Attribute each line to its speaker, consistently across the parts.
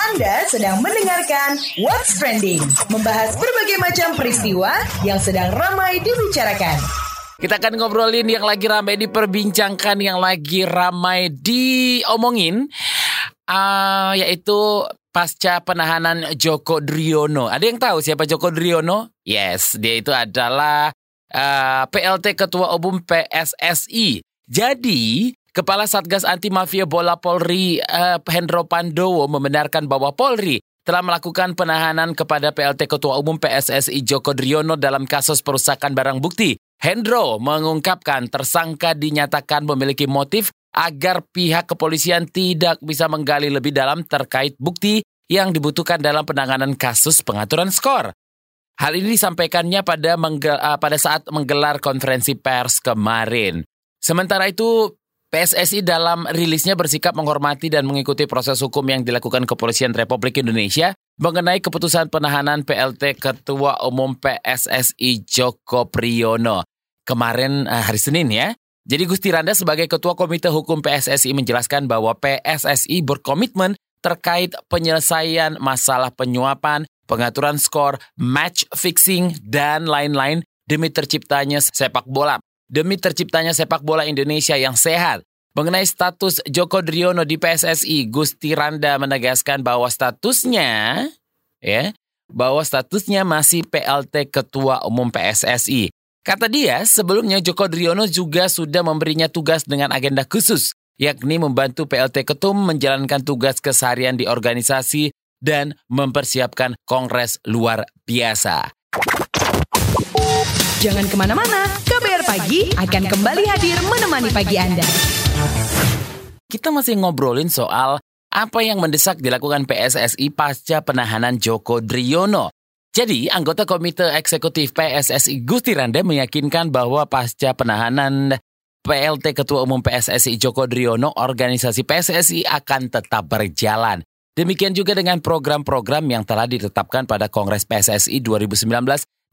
Speaker 1: Anda sedang mendengarkan What's Trending, membahas berbagai macam peristiwa yang sedang ramai dibicarakan.
Speaker 2: Kita akan ngobrolin yang lagi ramai diperbincangkan, yang lagi ramai diomongin, uh, yaitu pasca penahanan Joko Driono. Ada yang tahu siapa Joko Driono? Yes, dia itu adalah uh, PLT Ketua Umum PSSI. Jadi, Kepala Satgas Anti Mafia Bola Polri uh, Hendro Pandowo membenarkan bahwa Polri telah melakukan penahanan kepada PLT Ketua Umum PSSI Joko Driono dalam kasus perusakan barang bukti. Hendro mengungkapkan tersangka dinyatakan memiliki motif agar pihak kepolisian tidak bisa menggali lebih dalam terkait bukti yang dibutuhkan dalam penanganan kasus pengaturan skor. Hal ini disampaikannya pada, uh, pada saat menggelar konferensi pers kemarin. Sementara itu, PSSI dalam rilisnya bersikap menghormati dan mengikuti proses hukum yang dilakukan Kepolisian Republik Indonesia mengenai keputusan penahanan PLT Ketua Umum PSSI Joko Priyono. Kemarin eh, hari Senin ya. Jadi Gusti Randa sebagai Ketua Komite Hukum PSSI menjelaskan bahwa PSSI berkomitmen terkait penyelesaian masalah penyuapan, pengaturan skor, match fixing, dan lain-lain demi terciptanya sepak bola demi terciptanya sepak bola Indonesia yang sehat. Mengenai status Joko Driono di PSSI, Gusti Randa menegaskan bahwa statusnya ya, bahwa statusnya masih PLT Ketua Umum PSSI. Kata dia, sebelumnya Joko Driono juga sudah memberinya tugas dengan agenda khusus, yakni membantu PLT Ketum menjalankan tugas keseharian di organisasi dan mempersiapkan kongres luar biasa.
Speaker 1: Jangan ke mana-mana, KBR Pagi akan kembali hadir menemani pagi Anda.
Speaker 2: Kita masih ngobrolin soal apa yang mendesak dilakukan PSSI pasca penahanan Joko Driono. Jadi, anggota Komite Eksekutif PSSI Gusti Randa meyakinkan bahwa pasca penahanan PLT Ketua Umum PSSI Joko Driono, organisasi PSSI akan tetap berjalan. Demikian juga dengan program-program yang telah ditetapkan pada Kongres PSSI 2019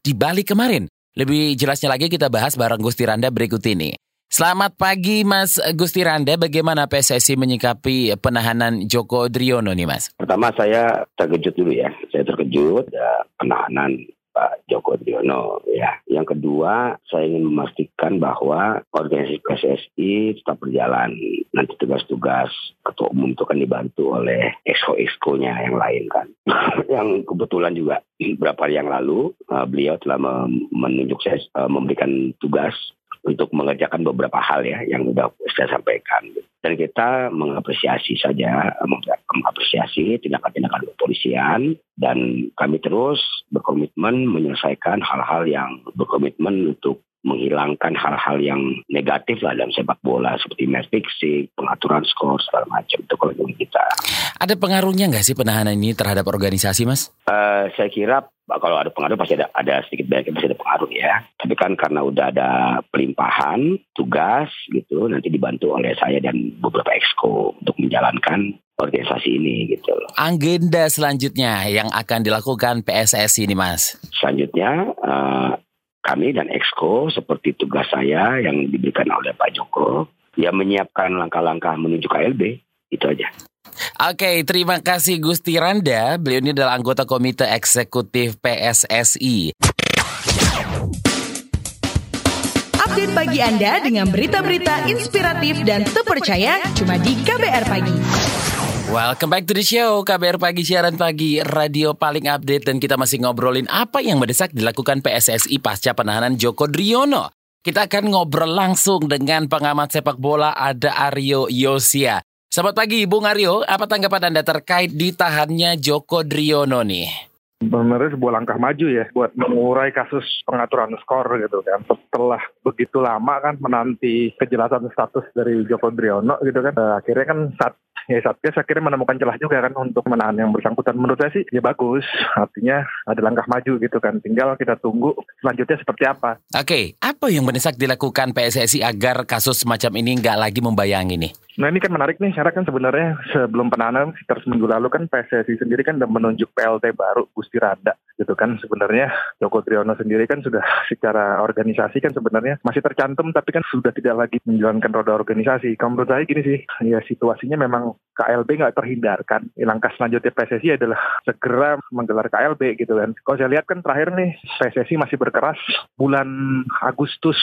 Speaker 2: di Bali kemarin. Lebih jelasnya lagi kita bahas bareng Gusti Randa berikut ini. Selamat pagi Mas Gusti Randa, bagaimana PSSI menyikapi penahanan Joko Driono nih Mas?
Speaker 3: Pertama saya terkejut dulu ya, saya terkejut ya, penahanan Pak Joko Driono ya. Yang kedua, saya ingin memastikan bahwa organisasi PSSI tetap berjalan. Nanti tugas-tugas ketua umum itu kan dibantu oleh exco-exco-nya yang lain kan. yang kebetulan juga beberapa hari yang lalu uh, beliau telah menunjuk saya uh, memberikan tugas untuk mengerjakan beberapa hal ya yang sudah saya sampaikan. Dan kita mengapresiasi saja, mengapresiasi tindakan-tindakan kepolisian dan kami terus berkomitmen menyelesaikan hal-hal yang berkomitmen untuk menghilangkan hal-hal yang negatif lah dalam sepak bola seperti match fixing, pengaturan skor segala macam itu kalau kita.
Speaker 2: Ada pengaruhnya nggak sih penahanan ini terhadap organisasi, Mas?
Speaker 3: Uh, saya kira kalau ada pengaruh pasti ada, ada sedikit banyak pasti ada pengaruh ya. Tapi kan karena udah ada pelimpahan tugas gitu, nanti dibantu oleh saya dan beberapa exco untuk menjalankan organisasi ini gitu loh.
Speaker 2: Agenda selanjutnya yang akan dilakukan PSSI ini Mas?
Speaker 3: Selanjutnya uh, kami dan exco seperti tugas saya yang diberikan oleh Pak Joko ya menyiapkan langkah-langkah menuju KLB itu aja.
Speaker 2: Oke, terima kasih Gusti Randa. Beliau ini adalah anggota Komite Eksekutif PSSI.
Speaker 1: Update pagi Anda dengan berita-berita inspiratif dan terpercaya cuma di KBR Pagi.
Speaker 2: Welcome back to the show KBR Pagi Siaran Pagi Radio paling update dan kita masih ngobrolin apa yang mendesak dilakukan PSSI pasca penahanan Joko Driono. Kita akan ngobrol langsung dengan pengamat sepak bola ada Aryo Yosia. Selamat pagi Bung Aryo, apa tanggapan Anda terkait ditahannya Joko Driono nih?
Speaker 4: Sebenarnya sebuah langkah maju ya buat mengurai kasus pengaturan skor gitu kan. Setelah begitu lama kan menanti kejelasan status dari Joko Driono gitu kan. Akhirnya kan saat ya Satgas akhirnya menemukan celah juga kan untuk menahan yang bersangkutan. Menurut saya sih ya bagus, artinya ada langkah maju gitu kan. Tinggal kita tunggu selanjutnya seperti apa.
Speaker 2: Oke, okay. apa yang mendesak dilakukan PSSI agar kasus semacam ini nggak lagi membayangi nih?
Speaker 4: Nah ini kan menarik nih, karena kan sebenarnya sebelum penahanan sekitar seminggu lalu kan PSSI sendiri kan udah menunjuk PLT baru Gusti Randa gitu kan sebenarnya Joko Triono sendiri kan sudah secara organisasi kan sebenarnya masih tercantum tapi kan sudah tidak lagi menjalankan roda organisasi. Kalau menurut saya gini sih, ya situasinya memang KLB nggak terhindarkan. Langkah selanjutnya PSSI adalah segera menggelar KLB gitu kan. Kalau saya lihat kan terakhir nih PSSI masih berkeras bulan Agustus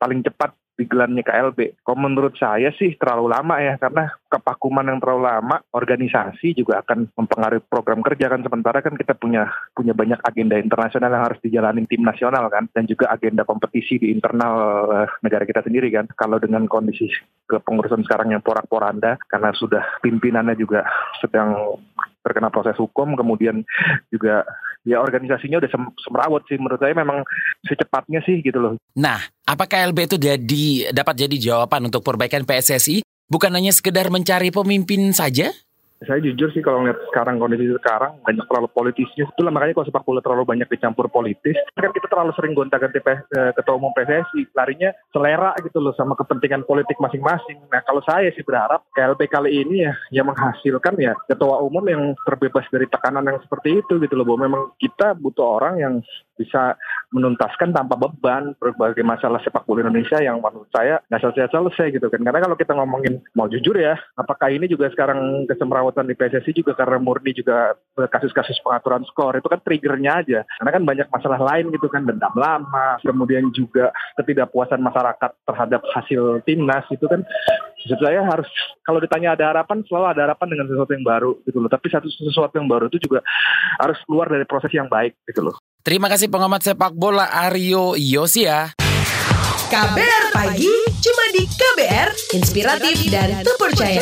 Speaker 4: paling cepat digelarnya KLB. Kalau menurut saya sih terlalu lama ya karena kepakuman yang terlalu lama organisasi juga akan mempengaruhi program kerja kan sementara kan kita punya punya banyak agenda internasional yang harus dijalani tim nasional kan dan juga agenda kompetisi di internal uh, negara kita sendiri kan. Kalau dengan kondisi kepengurusan sekarang yang porak-poranda karena sudah pimpinannya juga sedang terkena proses hukum kemudian juga ya organisasinya udah sem semrawut sih menurut saya memang secepatnya sih gitu loh.
Speaker 2: Nah, apakah LB itu jadi dapat jadi jawaban untuk perbaikan PSSI bukan hanya sekedar mencari pemimpin saja?
Speaker 4: Saya jujur sih kalau ngeliat sekarang kondisi sekarang banyak terlalu politisnya. Itulah makanya kalau sepak bola terlalu banyak dicampur politis kan kita terlalu sering gonta-ganti eh, ketua umum PSSI larinya selera gitu loh sama kepentingan politik masing-masing. Nah kalau saya sih berharap KLB kali ini ya yang menghasilkan ya ketua umum yang terbebas dari tekanan yang seperti itu gitu loh bahwa memang kita butuh orang yang bisa menuntaskan tanpa beban berbagai masalah sepak bola Indonesia yang menurut saya nggak selesai-selesai gitu kan. Karena kalau kita ngomongin mau jujur ya, apakah ini juga sekarang kesemrawutan di PSSI juga karena murni juga kasus-kasus pengaturan skor itu kan triggernya aja. Karena kan banyak masalah lain gitu kan, dendam lama, kemudian juga ketidakpuasan masyarakat terhadap hasil timnas itu kan Maksud saya harus kalau ditanya ada harapan selalu ada harapan dengan sesuatu yang baru gitu loh. Tapi satu sesuatu yang baru itu juga harus keluar dari proses yang baik gitu loh.
Speaker 2: Terima kasih pengamat sepak bola Aryo Yosia.
Speaker 1: KBR Pagi cuma di KBR Inspiratif dan terpercaya.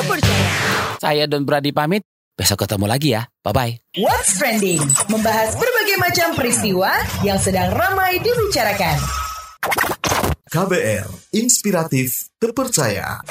Speaker 2: Saya Don Brady pamit. Besok ketemu lagi ya. Bye-bye.
Speaker 1: What's Trending membahas berbagai macam peristiwa yang sedang ramai dibicarakan.
Speaker 5: KBR Inspiratif Terpercaya.